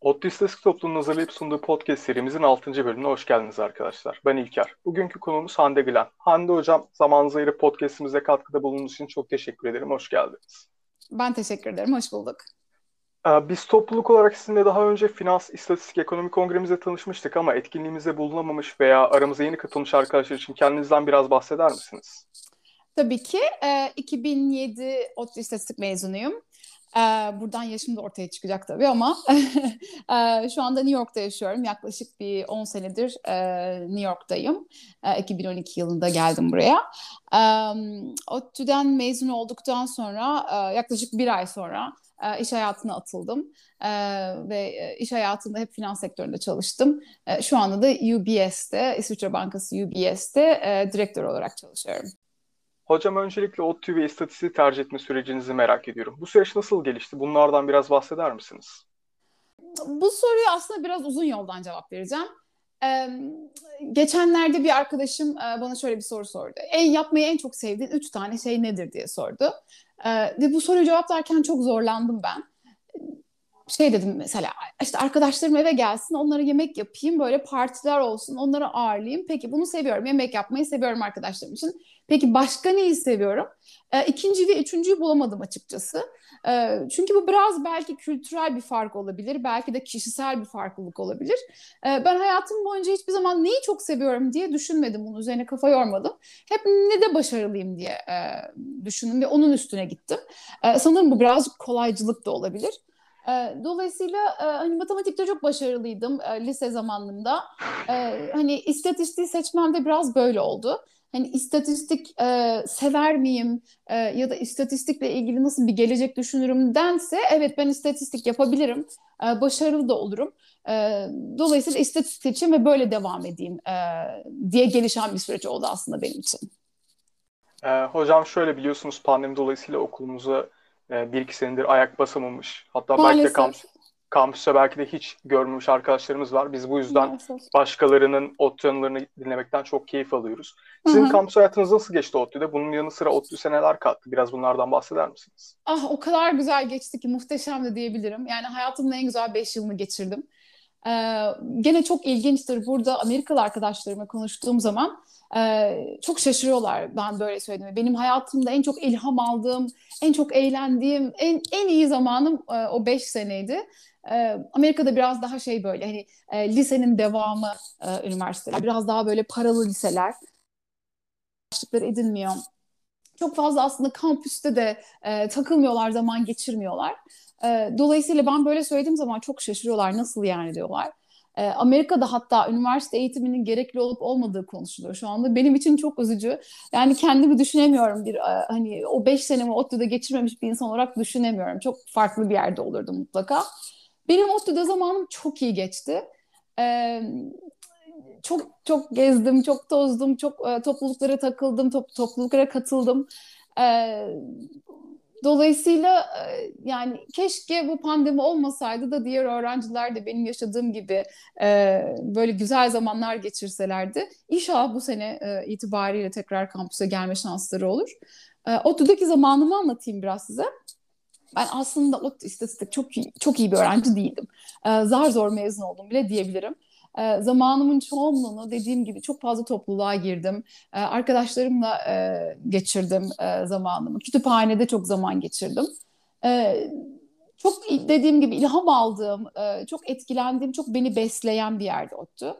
ODTÜ İstatistik Topluluğu'nun hazırlayıp sunduğu podcast serimizin 6. bölümüne hoş geldiniz arkadaşlar. Ben İlker. Bugünkü konuğumuz Hande Gülen. Hande Hocam zamanınızı ayırıp podcastimize katkıda bulunduğunuz için çok teşekkür ederim. Hoş geldiniz. Ben teşekkür ederim. Hoş bulduk. Ee, biz topluluk olarak sizinle daha önce finans, istatistik, ekonomi kongremizde tanışmıştık ama etkinliğimize bulunamamış veya aramıza yeni katılmış arkadaşlar için kendinizden biraz bahseder misiniz? Tabii ki. E, 2007 ODTÜ İstatistik mezunuyum. E, buradan yaşım da ortaya çıkacak tabii ama e, şu anda New York'ta yaşıyorum. Yaklaşık bir 10 senedir e, New York'tayım. E, 2012 yılında geldim buraya. E, ODTÜ'den mezun olduktan sonra e, yaklaşık bir ay sonra e, iş hayatına atıldım e, ve e, iş hayatında hep finans sektöründe çalıştım. E, şu anda da UBS'te, İsviçre Bankası UBS'te e, direktör olarak çalışıyorum. Hocam öncelikle ODTÜ ve istatistiği tercih etme sürecinizi merak ediyorum. Bu süreç nasıl gelişti? Bunlardan biraz bahseder misiniz? Bu soruyu aslında biraz uzun yoldan cevap vereceğim. Ee, geçenlerde bir arkadaşım e, bana şöyle bir soru sordu. En yapmayı en çok sevdiğin üç tane şey nedir diye sordu. Ee, ve bu soruyu cevaplarken çok zorlandım ben. Şey dedim mesela işte arkadaşlarım eve gelsin onlara yemek yapayım böyle partiler olsun onları ağırlayayım. Peki bunu seviyorum yemek yapmayı seviyorum arkadaşlarım için. Peki başka neyi seviyorum? E, ikinci ve üçüncüyü bulamadım açıkçası. E, çünkü bu biraz belki kültürel bir fark olabilir. Belki de kişisel bir farklılık olabilir. E, ben hayatım boyunca hiçbir zaman neyi çok seviyorum diye düşünmedim. Bunun üzerine kafa yormadım. Hep ne de başarılıyım diye e, düşündüm ve onun üstüne gittim. E, sanırım bu birazcık kolaycılık da olabilir. Dolayısıyla hani matematikte çok başarılıydım lise zamanında. Hani istatistiği seçmem de biraz böyle oldu hani istatistik e, sever miyim e, ya da istatistikle ilgili nasıl bir gelecek düşünürüm dense evet ben istatistik yapabilirim, e, başarılı da olurum. E, dolayısıyla istatistik için ve böyle devam edeyim e, diye gelişen bir süreç oldu aslında benim için. E, hocam şöyle biliyorsunuz pandemi dolayısıyla okulumuza e, bir iki senedir ayak basamamış. Hatta Maalesef. belki de kampüs, kampüste belki de hiç görmemiş arkadaşlarımız var. Biz bu yüzden Maalesef. başkalarının ODTÜ anılarını dinlemekten çok keyif alıyoruz. Sizin Hı-hı. kampüs hayatınız nasıl geçti ODTÜ'de? Bunun yanı sıra ODTÜ seneler kattı. Biraz bunlardan bahseder misiniz? Ah o kadar güzel geçti ki muhteşem de diyebilirim. Yani hayatımın en güzel 5 yılını geçirdim. Ee, gene çok ilginçtir. Burada Amerikalı arkadaşlarımla konuştuğum zaman e, çok şaşırıyorlar ben böyle söylediğime. Benim hayatımda en çok ilham aldığım, en çok eğlendiğim, en, en iyi zamanım e, o 5 seneydi. Amerika'da biraz daha şey böyle hani lisenin devamı üniversiteler. Biraz daha böyle paralı liseler. Başlıkları edinmiyor. Çok fazla aslında kampüste de e, takılmıyorlar, zaman geçirmiyorlar. E, dolayısıyla ben böyle söylediğim zaman çok şaşırıyorlar. Nasıl yani diyorlar. Amerika'da hatta üniversite eğitiminin gerekli olup olmadığı konuşuluyor şu anda. Benim için çok üzücü. Yani kendimi düşünemiyorum bir hani o beş senemi ODTÜ'de geçirmemiş bir insan olarak düşünemiyorum. Çok farklı bir yerde olurdu mutlaka. Benim ODTÜ'de zamanım çok iyi geçti. Ee, çok çok gezdim, çok tozdum, çok e, topluluklara takıldım, top, topluluklara katıldım. Ee, dolayısıyla e, yani keşke bu pandemi olmasaydı da diğer öğrenciler de benim yaşadığım gibi e, böyle güzel zamanlar geçirselerdi. İnşallah bu sene e, itibariyle tekrar kampüse gelme şansları olur. E, ODTÜ'deki zamanımı anlatayım biraz size. Ben aslında o istatistik çok iyi, çok iyi bir öğrenci değildim. Ee, zar zor mezun oldum bile diyebilirim. Ee, zamanımın çoğunluğunu dediğim gibi çok fazla topluluğa girdim. Ee, arkadaşlarımla e, geçirdim e, zamanımı. Kütüphanede çok zaman geçirdim. Ee, çok dediğim gibi ilham aldığım, e, çok etkilendiğim, çok beni besleyen bir yerde ODTÜ.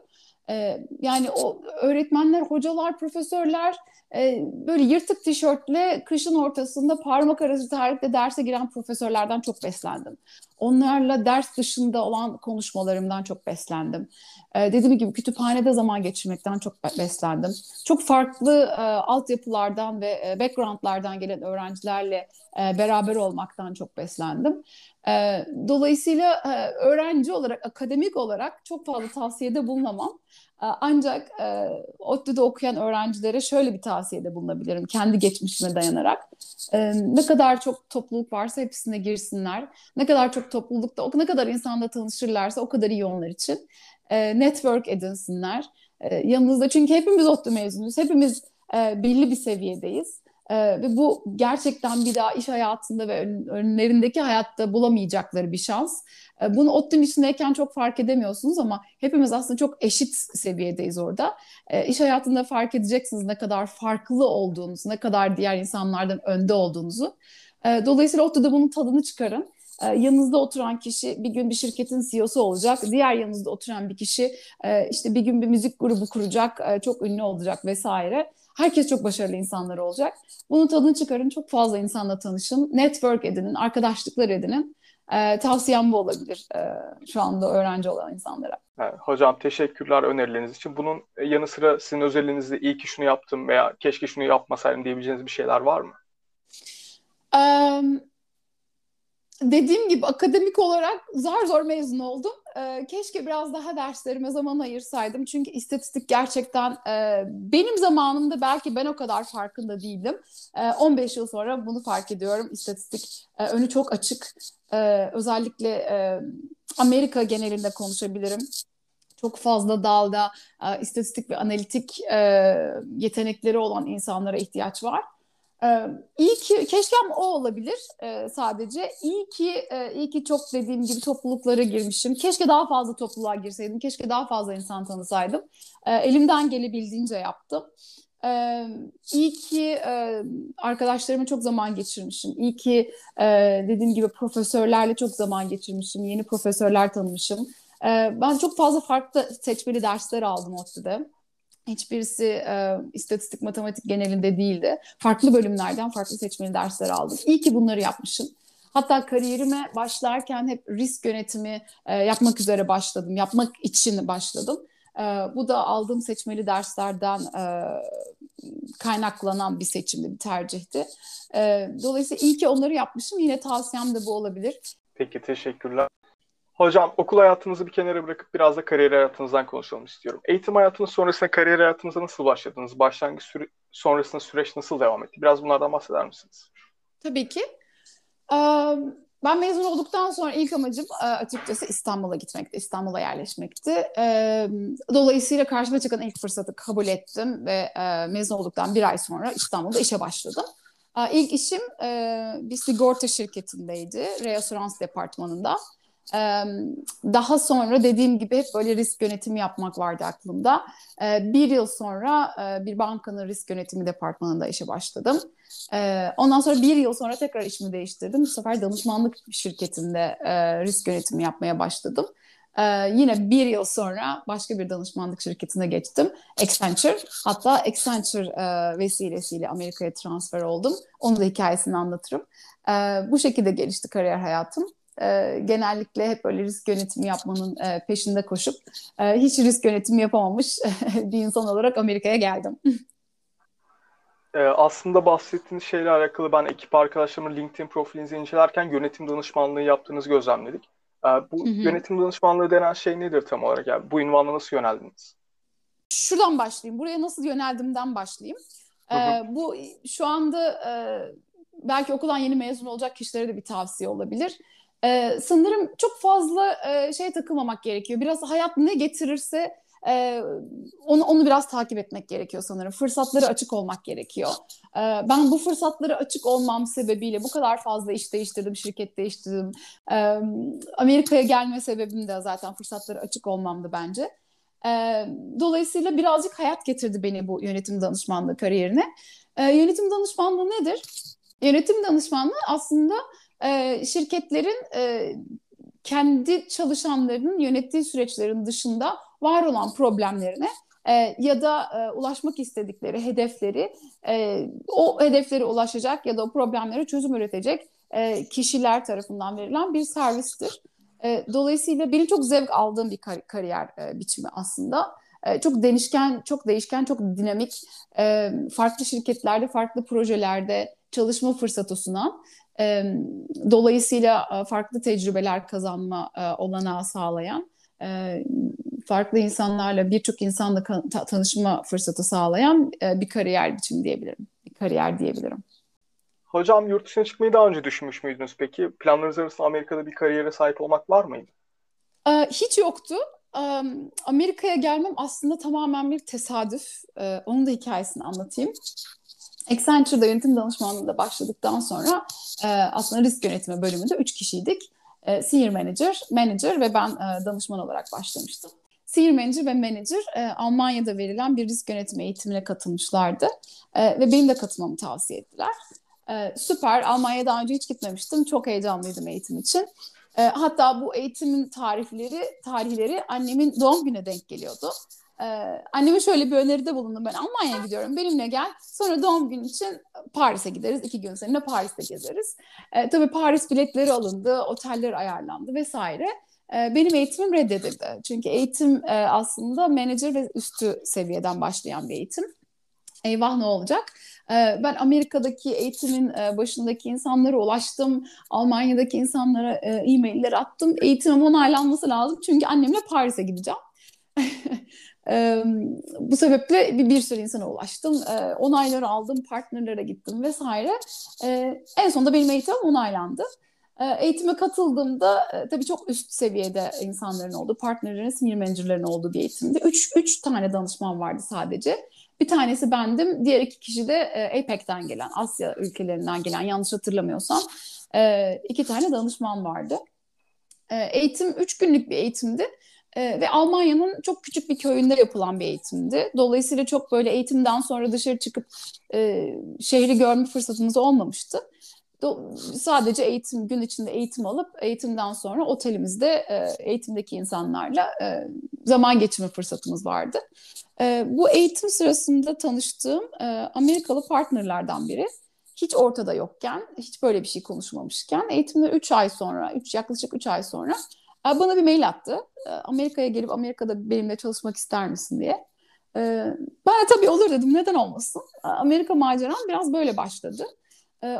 Ee, yani o öğretmenler, hocalar, profesörler e, böyle yırtık tişörtle kışın ortasında parmak arası terlikle derse giren profesörlerden çok beslendim. Onlarla ders dışında olan konuşmalarımdan çok beslendim. E, dediğim gibi kütüphanede zaman geçirmekten çok beslendim. Çok farklı e, altyapılardan ve e, backgroundlardan gelen öğrencilerle e, beraber olmaktan çok beslendim. E, dolayısıyla e, öğrenci olarak, akademik olarak çok fazla tavsiyede bulunamam. E, ancak e, ODTÜ'de okuyan öğrencilere şöyle bir tavsiyede bulunabilirim kendi geçmişime dayanarak. E, ne kadar çok topluluk varsa hepsine girsinler. Ne kadar çok toplulukta, ne kadar insanla tanışırlarsa o kadar iyi onlar için. E, network edinsinler. Yanınızda çünkü hepimiz ODTÜ mezunuyuz. Hepimiz e, belli bir seviyedeyiz. Ee, ve bu gerçekten bir daha iş hayatında ve önlerindeki hayatta bulamayacakları bir şans. Ee, bunu ODTÜ'nün içindeyken çok fark edemiyorsunuz ama hepimiz aslında çok eşit seviyedeyiz orada. Ee, iş hayatında fark edeceksiniz ne kadar farklı olduğunuzu, ne kadar diğer insanlardan önde olduğunuzu. Ee, dolayısıyla ODTÜ'de bunun tadını çıkarın. Ee, yanınızda oturan kişi bir gün bir şirketin CEO'su olacak. Diğer yanınızda oturan bir kişi e, işte bir gün bir müzik grubu kuracak, e, çok ünlü olacak vesaire. Herkes çok başarılı insanlar olacak. Bunun tadını çıkarın, çok fazla insanla tanışın, network edinin, arkadaşlıklar edinin. E, tavsiyem bu olabilir e, şu anda öğrenci olan insanlara. Evet, hocam teşekkürler önerileriniz için. Bunun yanı sıra sizin özelinizde iyi ki şunu yaptım veya keşke şunu yapmasaydım diyebileceğiniz bir şeyler var mı? Um, dediğim gibi akademik olarak zar zor mezun oldum. Ee, keşke biraz daha derslerime zaman ayırsaydım. Çünkü istatistik gerçekten e, benim zamanımda belki ben o kadar farkında değildim. E, 15 yıl sonra bunu fark ediyorum. İstatistik e, önü çok açık. E, özellikle e, Amerika genelinde konuşabilirim. Çok fazla dalda e, istatistik ve analitik e, yetenekleri olan insanlara ihtiyaç var. Ee, iyi ki keşkem o olabilir e, sadece. İyi ki e, iyi ki çok dediğim gibi topluluklara girmişim. Keşke daha fazla topluluğa girseydim. Keşke daha fazla insan tanısaydım. E, elimden gelebildiğince yaptım. Ee, iyi ki e, arkadaşlarımla çok zaman geçirmişim. İyi ki e, dediğim gibi profesörlerle çok zaman geçirmişim. Yeni profesörler tanımışım. E, ben çok fazla farklı seçmeli dersler aldım ODTÜ'de. Hiçbirisi e, istatistik, matematik genelinde değildi. Farklı bölümlerden farklı seçmeli dersler aldım. İyi ki bunları yapmışım. Hatta kariyerime başlarken hep risk yönetimi e, yapmak üzere başladım. Yapmak için başladım. E, bu da aldığım seçmeli derslerden e, kaynaklanan bir seçimdi, bir tercihti. E, dolayısıyla iyi ki onları yapmışım. Yine tavsiyem de bu olabilir. Peki, teşekkürler. Hocam okul hayatınızı bir kenara bırakıp biraz da kariyer hayatınızdan konuşalım istiyorum. Eğitim hayatınız sonrasında kariyer hayatınıza nasıl başladınız? Başlangıç süre, sonrasında süreç nasıl devam etti? Biraz bunlardan bahseder misiniz? Tabii ki. Ben mezun olduktan sonra ilk amacım açıkçası İstanbul'a gitmekti, İstanbul'a yerleşmekti. Dolayısıyla karşıma çıkan ilk fırsatı kabul ettim ve mezun olduktan bir ay sonra İstanbul'da işe başladım. İlk işim bir sigorta şirketindeydi, reasürans departmanında. Daha sonra dediğim gibi hep böyle risk yönetimi yapmak vardı aklımda. Bir yıl sonra bir bankanın risk yönetimi departmanında işe başladım. Ondan sonra bir yıl sonra tekrar işimi değiştirdim. Bu sefer danışmanlık şirketinde risk yönetimi yapmaya başladım. yine bir yıl sonra başka bir danışmanlık şirketine geçtim. Accenture. Hatta Accenture vesilesiyle Amerika'ya transfer oldum. Onun da hikayesini anlatırım. bu şekilde gelişti kariyer hayatım e, genellikle hep böyle risk yönetimi yapmanın e, peşinde koşup e, hiç risk yönetimi yapamamış bir insan olarak Amerika'ya geldim. E, aslında bahsettiğiniz şeyle alakalı ben ekip arkadaşlarımın LinkedIn profilinizi incelerken yönetim danışmanlığı yaptığınızı gözlemledik. E, bu hı hı. yönetim danışmanlığı denen şey nedir tam olarak? Yani bu ünvanla nasıl yöneldiniz? Şuradan başlayayım. Buraya nasıl yöneldimden başlayayım. Hı hı. E, bu şu anda e, belki okuldan yeni mezun olacak kişilere de bir tavsiye olabilir. Ee, sanırım çok fazla e, şey takılmamak gerekiyor. Biraz hayat ne getirirse e, onu onu biraz takip etmek gerekiyor sanırım. Fırsatları açık olmak gerekiyor. E, ben bu fırsatları açık olmam sebebiyle bu kadar fazla iş değiştirdim, şirket değiştirdim. E, Amerika'ya gelme sebebim de zaten fırsatları açık olmamdı bence. E, dolayısıyla birazcık hayat getirdi beni bu yönetim danışmanlığı kariyerine. E, yönetim danışmanlığı nedir? Yönetim danışmanlığı aslında e, şirketlerin e, kendi çalışanlarının yönettiği süreçlerin dışında var olan problemlerine e, ya da e, ulaşmak istedikleri hedefleri e, o hedeflere ulaşacak ya da o problemlere çözüm üretecek e, kişiler tarafından verilen bir servistir. E, dolayısıyla benim çok zevk aldığım bir kar- kariyer e, biçimi aslında. E, çok değişken, çok değişken, çok dinamik, e, farklı şirketlerde, farklı projelerde çalışma fırsatı sunan dolayısıyla farklı tecrübeler kazanma olanağı sağlayan, farklı insanlarla birçok insanla tanışma fırsatı sağlayan bir kariyer biçimi diyebilirim. Bir kariyer diyebilirim. Hocam yurt dışına çıkmayı daha önce düşünmüş müydünüz peki? Planlarınız arasında Amerika'da bir kariyere sahip olmak var mıydı? Hiç yoktu. Amerika'ya gelmem aslında tamamen bir tesadüf. Onun da hikayesini anlatayım. Accenture'da yönetim danışmanlığında başladıktan sonra e, aslında risk yönetimi bölümünde üç kişiydik. E, senior manager, manager ve ben e, danışman olarak başlamıştım. Senior Manager ve Manager e, Almanya'da verilen bir risk yönetimi eğitimine katılmışlardı. E, ve benim de katılmamı tavsiye ettiler. E, süper, Almanya'ya daha önce hiç gitmemiştim. Çok heyecanlıydım eğitim için. E, hatta bu eğitimin tarihleri, tarihleri annemin doğum gününe denk geliyordu. Ee, anneme şöyle bir öneride bulundum ben Almanya'ya gidiyorum benimle gel sonra doğum günü için Paris'e gideriz iki gün seninle Paris'te gezeriz. Ee, tabii Paris biletleri alındı oteller ayarlandı vesaire. Ee, benim eğitimim reddedildi çünkü eğitim e, aslında manager ve üstü seviyeden başlayan bir eğitim. Eyvah ne olacak? Ee, ben Amerika'daki eğitimin e, başındaki insanlara ulaştım. Almanya'daki insanlara e, e-mailler attım. Eğitimim onaylanması lazım çünkü annemle Paris'e gideceğim. Ee, bu sebeple bir, bir sürü insana ulaştım. Ee, onayları aldım, partnerlere gittim vesaire. Ee, en sonunda benim eğitimim onaylandı. Eğitime katıldığımda e, tabii çok üst seviyede insanların olduğu, partnerlerin, senior manager'ların olduğu bir eğitimdi. Üç, üç tane danışman vardı sadece. Bir tanesi bendim, diğer iki kişi de e, APEC'ten gelen, Asya ülkelerinden gelen, yanlış hatırlamıyorsam e, iki tane danışman vardı. E, eğitim üç günlük bir eğitimdi. E, ve Almanya'nın çok küçük bir köyünde yapılan bir eğitimdi. Dolayısıyla çok böyle eğitimden sonra dışarı çıkıp e, şehri görme fırsatımız olmamıştı. Do- sadece eğitim gün içinde eğitim alıp eğitimden sonra otelimizde e, eğitimdeki insanlarla e, zaman geçirme fırsatımız vardı. E, bu eğitim sırasında tanıştığım e, Amerikalı partnerlerden biri hiç ortada yokken, hiç böyle bir şey konuşmamışken eğitimde 3 ay sonra, üç, yaklaşık 3 ay sonra bana bir mail attı. Amerika'ya gelip Amerika'da benimle çalışmak ister misin diye. Ben de tabii olur dedim. Neden olmasın? Amerika maceram biraz böyle başladı.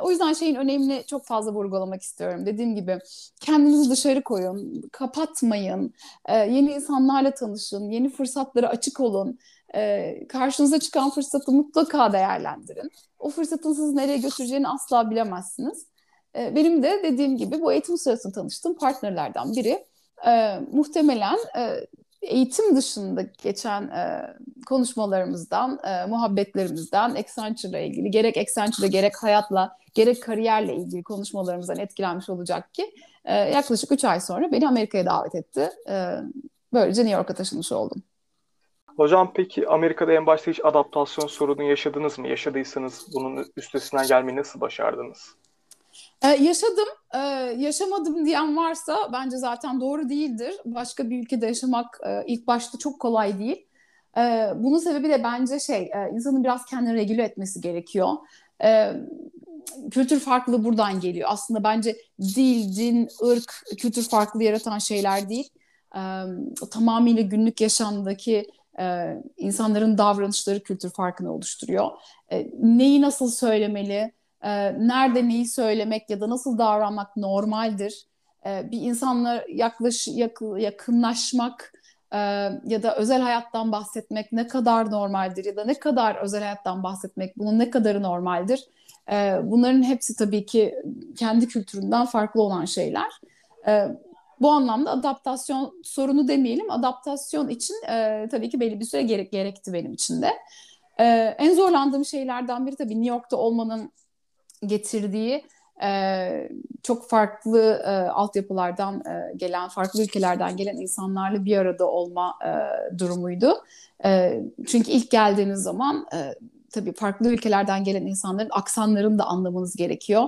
O yüzden şeyin önemini çok fazla vurgulamak istiyorum. Dediğim gibi kendinizi dışarı koyun, kapatmayın, yeni insanlarla tanışın, yeni fırsatlara açık olun. Karşınıza çıkan fırsatı mutlaka değerlendirin. O fırsatın sizi nereye götüreceğini asla bilemezsiniz. Benim de dediğim gibi bu eğitim sırasında tanıştığım partnerlerden biri e, muhtemelen e, eğitim dışında geçen e, konuşmalarımızdan, e, muhabbetlerimizden, Accenture'la ilgili gerek Accenture'la gerek hayatla gerek kariyerle ilgili konuşmalarımızdan etkilenmiş olacak ki e, yaklaşık 3 ay sonra beni Amerika'ya davet etti. E, böylece New York'a taşınmış oldum. Hocam peki Amerika'da en başta hiç adaptasyon sorunu yaşadınız mı? Yaşadıysanız bunun üstesinden gelmeyi nasıl başardınız? Ee, yaşadım, ee, yaşamadım diyen varsa bence zaten doğru değildir. Başka bir ülkede yaşamak e, ilk başta çok kolay değil. Ee, bunun sebebi de bence şey, e, insanın biraz kendini regüle etmesi gerekiyor. Ee, kültür farklılığı buradan geliyor. Aslında bence dil, din, ırk, kültür farklılığı yaratan şeyler değil. Ee, tamamıyla günlük yaşamdaki e, insanların davranışları kültür farkını oluşturuyor. E, neyi nasıl söylemeli, e, nerede neyi söylemek ya da nasıl davranmak normaldir. E, bir insanla yaklaş, yak, yakınlaşmak e, ya da özel hayattan bahsetmek ne kadar normaldir ya da ne kadar özel hayattan bahsetmek bunun ne kadarı normaldir. E, bunların hepsi tabii ki kendi kültüründen farklı olan şeyler. E, bu anlamda adaptasyon sorunu demeyelim. Adaptasyon için e, tabii ki belli bir süre gerek, gerekti benim için de. E, en zorlandığım şeylerden biri tabii New York'ta olmanın getirdiği e, çok farklı e, altyapılardan e, gelen, farklı ülkelerden gelen insanlarla bir arada olma e, durumuydu. E, çünkü ilk geldiğiniz zaman e, tabii farklı ülkelerden gelen insanların aksanlarını da anlamanız gerekiyor.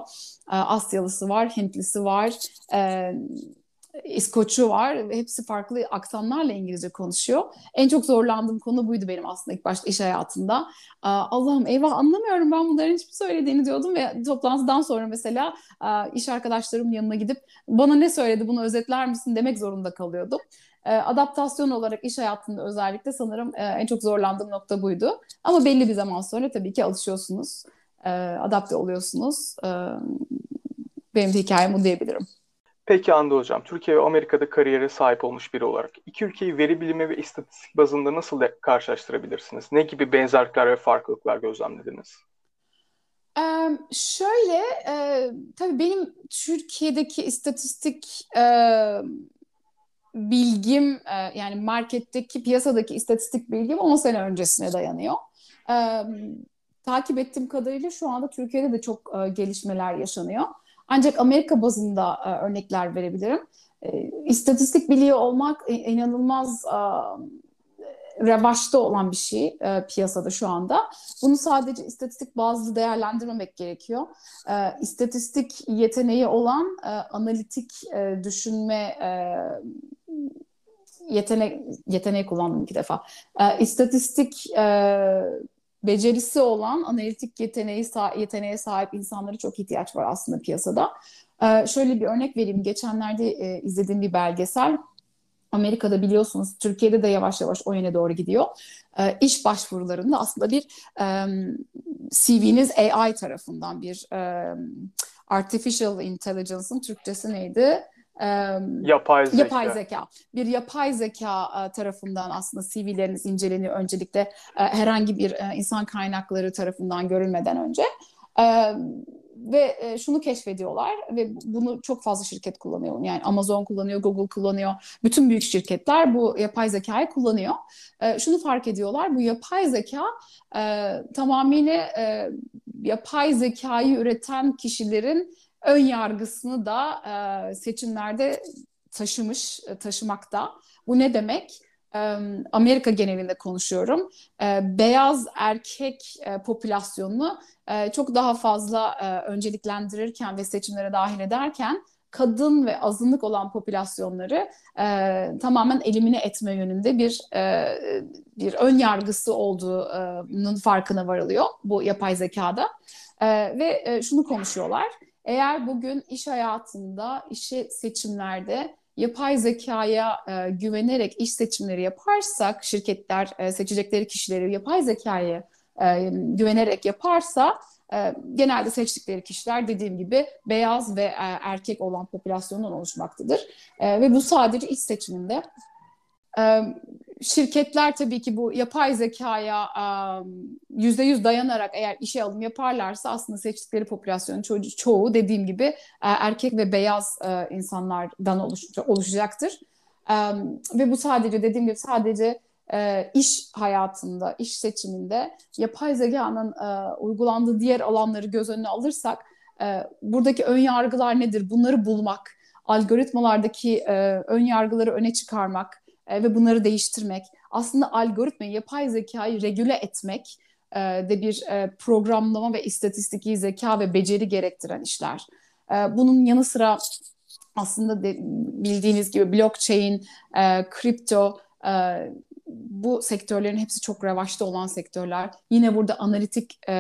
E, Asyalısı var, Hintlisi var, e, İskoç'u var hepsi farklı aksanlarla İngilizce konuşuyor. En çok zorlandığım konu buydu benim aslında ilk başta iş hayatında. Allah'ım eyvah anlamıyorum ben bunların hiçbir söylediğini diyordum ve toplantıdan sonra mesela iş arkadaşlarımın yanına gidip bana ne söyledi bunu özetler misin demek zorunda kalıyordum. Adaptasyon olarak iş hayatında özellikle sanırım en çok zorlandığım nokta buydu. Ama belli bir zaman sonra tabii ki alışıyorsunuz, adapte oluyorsunuz. Benim de hikayem bu diyebilirim. Peki Anda Hocam, Türkiye ve Amerika'da kariyere sahip olmuş biri olarak iki ülkeyi veri bilimi ve istatistik bazında nasıl karşılaştırabilirsiniz? Ne gibi benzerlikler ve farklılıklar gözlemlediniz? Ee, şöyle, e, tabii benim Türkiye'deki istatistik e, bilgim, e, yani marketteki, piyasadaki istatistik bilgim 10 sene öncesine dayanıyor. E, takip ettiğim kadarıyla şu anda Türkiye'de de çok e, gelişmeler yaşanıyor. Ancak Amerika bazında e, örnekler verebilirim. E, istatistik biliyor olmak inanılmaz e, revaçta olan bir şey e, piyasada şu anda. Bunu sadece istatistik bazlı değerlendirmemek gerekiyor. E, istatistik yeteneği olan e, analitik e, düşünme e, yetenek yeteneği kullandım iki defa. E, istatistik e, becerisi olan analitik yeteneği yeteneğe sahip insanlara çok ihtiyaç var aslında piyasada. E, şöyle bir örnek vereyim. Geçenlerde e, izlediğim bir belgesel. Amerika'da biliyorsunuz Türkiye'de de yavaş yavaş o yöne doğru gidiyor. E, iş başvurularında aslında bir e, CV'niz AI tarafından bir e, Artificial Intelligence'ın Türkçesi neydi? Yapay zeka. Yapay zeka. Bir yapay zeka tarafından aslında CV'leriniz inceleniyor öncelikle herhangi bir insan kaynakları tarafından görülmeden önce. Ve şunu keşfediyorlar ve bunu çok fazla şirket kullanıyor. Yani Amazon kullanıyor, Google kullanıyor. Bütün büyük şirketler bu yapay zekayı kullanıyor. Şunu fark ediyorlar, bu yapay zeka tamamıyla yapay zekayı üreten kişilerin ön yargısını da e, seçimlerde taşımış, taşımakta. Bu ne demek? Amerika genelinde konuşuyorum. Beyaz erkek popülasyonunu çok daha fazla önceliklendirirken ve seçimlere dahil ederken kadın ve azınlık olan popülasyonları e, tamamen elimine etme yönünde bir e, bir ön yargısı olduğunun farkına varılıyor bu yapay zekada e, ve e, şunu konuşuyorlar eğer bugün iş hayatında, işi seçimlerde yapay zekaya e, güvenerek iş seçimleri yaparsak, şirketler e, seçecekleri kişileri yapay zekaya e, güvenerek yaparsa e, genelde seçtikleri kişiler dediğim gibi beyaz ve e, erkek olan popülasyondan oluşmaktadır. E, ve bu sadece iş seçiminde. E, şirketler tabii ki bu yapay zekaya yüzde yüz dayanarak eğer işe alım yaparlarsa aslında seçtikleri popülasyonun ço- çoğu dediğim gibi erkek ve beyaz insanlardan oluş- oluşacaktır. Ve bu sadece dediğim gibi sadece iş hayatında, iş seçiminde yapay zekanın uygulandığı diğer alanları göz önüne alırsak buradaki ön yargılar nedir? Bunları bulmak, algoritmalardaki ön yargıları öne çıkarmak, e, ve bunları değiştirmek. Aslında algoritmayı, yapay zekayı regüle etmek e, de bir e, programlama ve istatistiki zeka ve beceri gerektiren işler. E, bunun yanı sıra aslında de, bildiğiniz gibi blockchain, e, kripto, e, bu sektörlerin hepsi çok revaçta olan sektörler. Yine burada analitik e,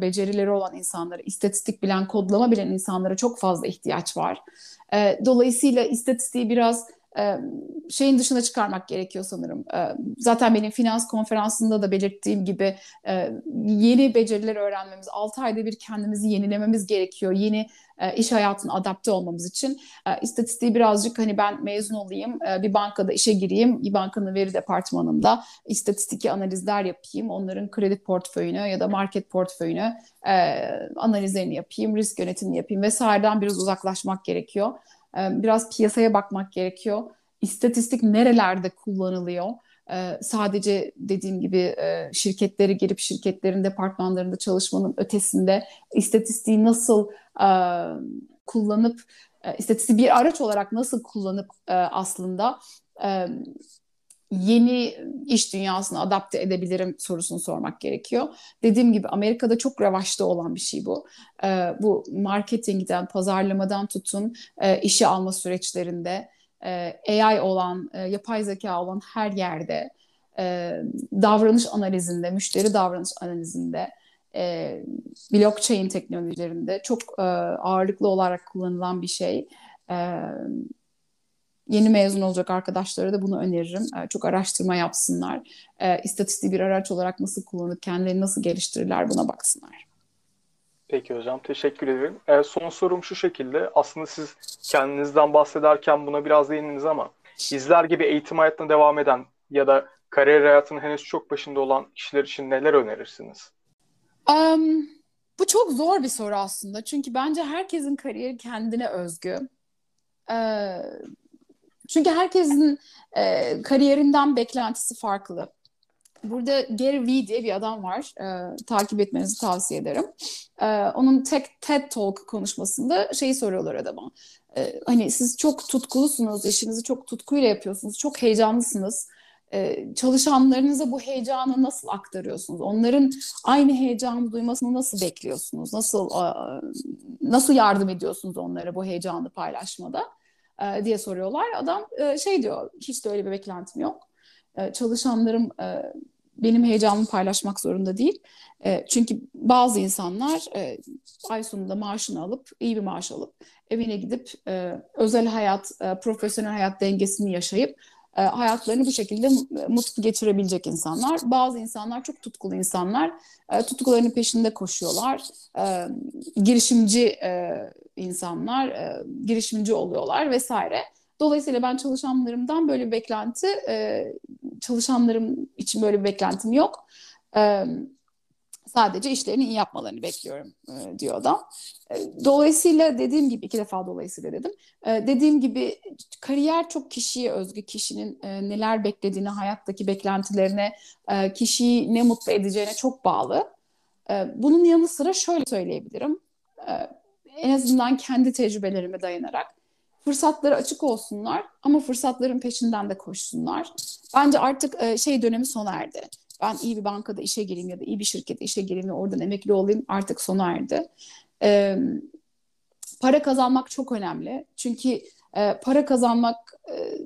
becerileri olan insanlara, istatistik bilen, kodlama bilen insanlara çok fazla ihtiyaç var. E, dolayısıyla istatistiği biraz şeyin dışına çıkarmak gerekiyor sanırım. Zaten benim finans konferansında da belirttiğim gibi yeni beceriler öğrenmemiz, 6 ayda bir kendimizi yenilememiz gerekiyor. Yeni iş hayatına adapte olmamız için. İstatistiği birazcık hani ben mezun olayım, bir bankada işe gireyim, bir bankanın veri departmanında istatistiki analizler yapayım, onların kredi portföyünü ya da market portföyünü analizlerini yapayım, risk yönetimini yapayım vesaireden biraz uzaklaşmak gerekiyor. Ee, biraz piyasaya bakmak gerekiyor. İstatistik nerelerde kullanılıyor? Ee, sadece dediğim gibi e, şirketlere girip şirketlerin departmanlarında çalışmanın ötesinde istatistiği nasıl e, kullanıp e, istatistiği bir araç olarak nasıl kullanıp aslında yeni iş dünyasına adapte edebilirim sorusunu sormak gerekiyor. Dediğim gibi Amerika'da çok revaçta olan bir şey bu. E, bu marketingden, pazarlamadan tutun e, işe alma süreçlerinde e, AI olan, e, yapay zeka olan her yerde e, davranış analizinde, müşteri davranış analizinde e, blockchain teknolojilerinde çok e, ağırlıklı olarak kullanılan bir şey. E, yeni mezun olacak arkadaşlara da bunu öneririm. E, çok araştırma yapsınlar. E, istatistiği bir araç olarak nasıl kullanıp kendilerini nasıl geliştirirler buna baksınlar. Peki hocam teşekkür ederim. E, son sorum şu şekilde. Aslında siz kendinizden bahsederken buna biraz değindiniz ama bizler gibi eğitim hayatına devam eden ya da kariyer hayatının henüz çok başında olan kişiler için neler önerirsiniz? Um, bu çok zor bir soru aslında. Çünkü bence herkesin kariyeri kendine özgü. Ee, çünkü herkesin e, kariyerinden beklentisi farklı. burada Gary Vee diye bir adam var. E, takip etmenizi tavsiye ederim. E, onun tek TED Talk konuşmasında şeyi soruyorlar adama. E, hani siz çok tutkulusunuz, işinizi çok tutkuyla yapıyorsunuz, çok heyecanlısınız. E, çalışanlarınıza bu heyecanı nasıl aktarıyorsunuz? Onların aynı heyecanı duymasını nasıl bekliyorsunuz? Nasıl e, nasıl yardım ediyorsunuz onlara bu heyecanı paylaşmada? E, diye soruyorlar. Adam e, şey diyor, hiç de öyle bir beklentim yok. E, çalışanlarım benim heyecanımı paylaşmak zorunda değil. Çünkü bazı insanlar ay sonunda maaşını alıp, iyi bir maaş alıp evine gidip özel hayat, profesyonel hayat dengesini yaşayıp hayatlarını bu şekilde mutlu geçirebilecek insanlar. Bazı insanlar çok tutkulu insanlar. E, tutkularının peşinde koşuyorlar. Girişimci insanlar, e, girişimci oluyorlar vesaire. Dolayısıyla ben çalışanlarımdan böyle bir beklenti, e, çalışanlarım için böyle bir beklentim yok. E, sadece işlerini iyi yapmalarını bekliyorum e, diyor adam. E, dolayısıyla dediğim gibi iki defa dolayısıyla dedim. E, dediğim gibi kariyer çok kişiye özgü. Kişinin e, neler beklediğine, hayattaki beklentilerine, e, kişiyi ne mutlu edeceğine çok bağlı. E, bunun yanı sıra şöyle söyleyebilirim. E, en azından kendi tecrübelerime dayanarak fırsatları açık olsunlar ama fırsatların peşinden de koşsunlar. Bence artık e, şey dönemi sona erdi. Ben iyi bir bankada işe gireyim ya da iyi bir şirkete işe gireyim ve oradan emekli olayım artık sona erdi. E, para kazanmak çok önemli. Çünkü e, para kazanmak e,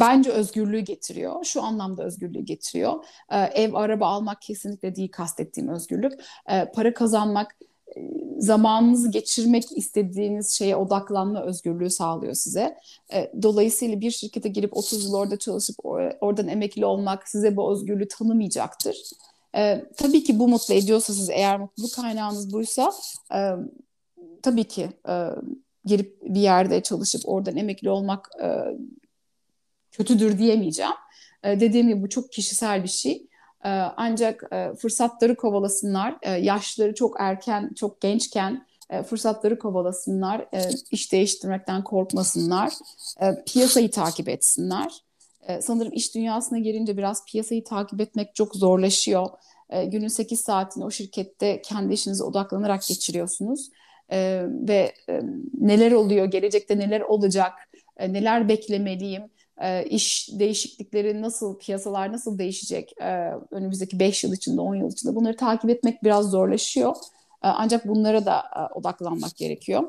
bence özgürlüğü getiriyor. Şu anlamda özgürlüğü getiriyor. E, ev, araba almak kesinlikle değil kastettiğim özgürlük. E, para kazanmak zamanınızı geçirmek istediğiniz şeye odaklanma özgürlüğü sağlıyor size. E, dolayısıyla bir şirkete girip 30 yıl orada çalışıp oradan emekli olmak size bu özgürlüğü tanımayacaktır. E, tabii ki bu mutlu ediyorsa siz eğer mutluluk kaynağınız buysa e, tabii ki girip bir yerde çalışıp oradan emekli olmak kötüdür diyemeyeceğim. Dediğim gibi bu çok kişisel bir şey. Ee, ancak e, fırsatları kovalasınlar. Ee, yaşları çok erken, çok gençken e, fırsatları kovalasınlar. E, iş değiştirmekten korkmasınlar. Piyasayı takip etsinler. Sanırım iş dünyasına girince biraz piyasayı takip etmek çok zorlaşıyor. Günün 8 saatini o şirkette kendi işinize odaklanarak geçiriyorsunuz. Ve neler oluyor, gelecekte neler olacak, neler beklemeliyim, e, iş değişiklikleri nasıl, piyasalar nasıl değişecek e, önümüzdeki 5 yıl içinde, 10 yıl içinde bunları takip etmek biraz zorlaşıyor. E, ancak bunlara da e, odaklanmak gerekiyor.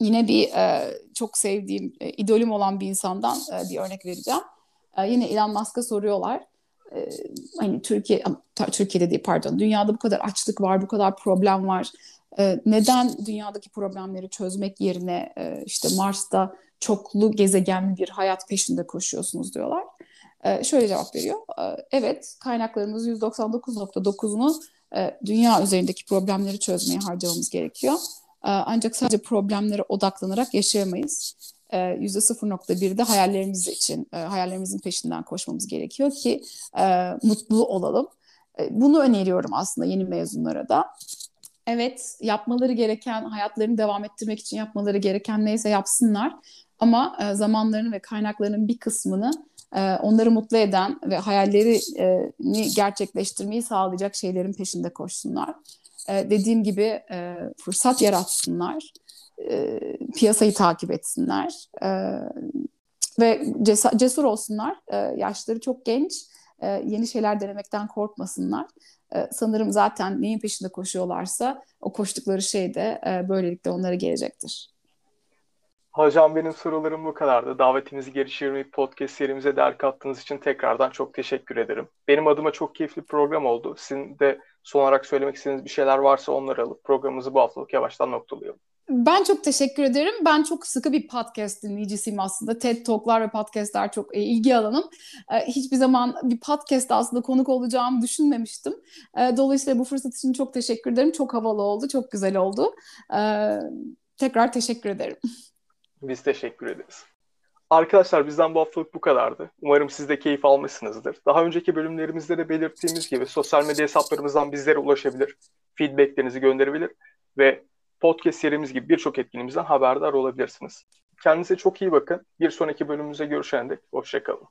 Yine bir e, çok sevdiğim, e, idolüm olan bir insandan e, bir örnek vereceğim. E, yine Elon Musk'a soruyorlar. E, hani Türkiye, Türkiye'de değil pardon, dünyada bu kadar açlık var, bu kadar problem var. E, neden dünyadaki problemleri çözmek yerine e, işte Mars'ta çoklu gezegenli bir hayat peşinde koşuyorsunuz diyorlar. Ee, şöyle cevap veriyor. Ee, evet kaynaklarımızın %99.9'unu e, dünya üzerindeki problemleri çözmeye harcamamız gerekiyor. Ee, ancak sadece problemlere odaklanarak yaşayamayız. Ee, %0.1'de hayallerimiz için, e, hayallerimizin peşinden koşmamız gerekiyor ki e, mutlu olalım. E, bunu öneriyorum aslında yeni mezunlara da. Evet, yapmaları gereken, hayatlarını devam ettirmek için yapmaları gereken neyse yapsınlar. Ama e, zamanlarının ve kaynaklarının bir kısmını e, onları mutlu eden ve hayallerini gerçekleştirmeyi sağlayacak şeylerin peşinde koşsunlar. E, dediğim gibi e, fırsat yaratsınlar, e, piyasayı takip etsinler e, ve cesur, cesur olsunlar. E, yaşları çok genç, e, yeni şeyler denemekten korkmasınlar. E, sanırım zaten neyin peşinde koşuyorlarsa o koştukları şey de e, böylelikle onlara gelecektir. Hocam benim sorularım bu kadardı. Davetimizi geri çevirmeyip podcast serimize değer kattığınız için tekrardan çok teşekkür ederim. Benim adıma çok keyifli program oldu. Sizin de son olarak söylemek istediğiniz bir şeyler varsa onları alıp programımızı bu haftalık yavaştan noktalayalım. Ben çok teşekkür ederim. Ben çok sıkı bir podcast dinleyicisiyim aslında. TED Talk'lar ve podcast'ler çok e, ilgi alanım. E, hiçbir zaman bir podcast aslında konuk olacağımı düşünmemiştim. E, dolayısıyla bu fırsat için çok teşekkür ederim. Çok havalı oldu, çok güzel oldu. Tekrar teşekkür ederim. Biz teşekkür ederiz. Arkadaşlar bizden bu haftalık bu kadardı. Umarım siz de keyif almışsınızdır. Daha önceki bölümlerimizde de belirttiğimiz gibi sosyal medya hesaplarımızdan bizlere ulaşabilir, feedbacklerinizi gönderebilir ve podcast serimiz gibi birçok etkinliğimizden haberdar olabilirsiniz. Kendinize çok iyi bakın. Bir sonraki bölümümüzde görüşene dek hoşçakalın.